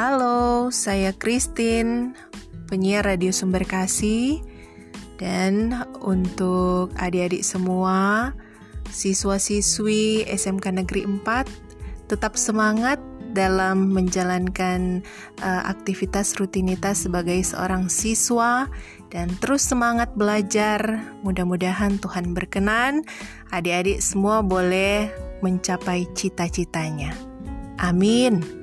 Halo, saya Christine, penyiar Radio Sumber Kasih. Dan untuk adik-adik semua, siswa-siswi SMK Negeri 4, tetap semangat dalam menjalankan uh, aktivitas rutinitas sebagai seorang siswa dan terus semangat belajar. Mudah-mudahan Tuhan berkenan, adik-adik semua boleh mencapai cita-citanya. Amin.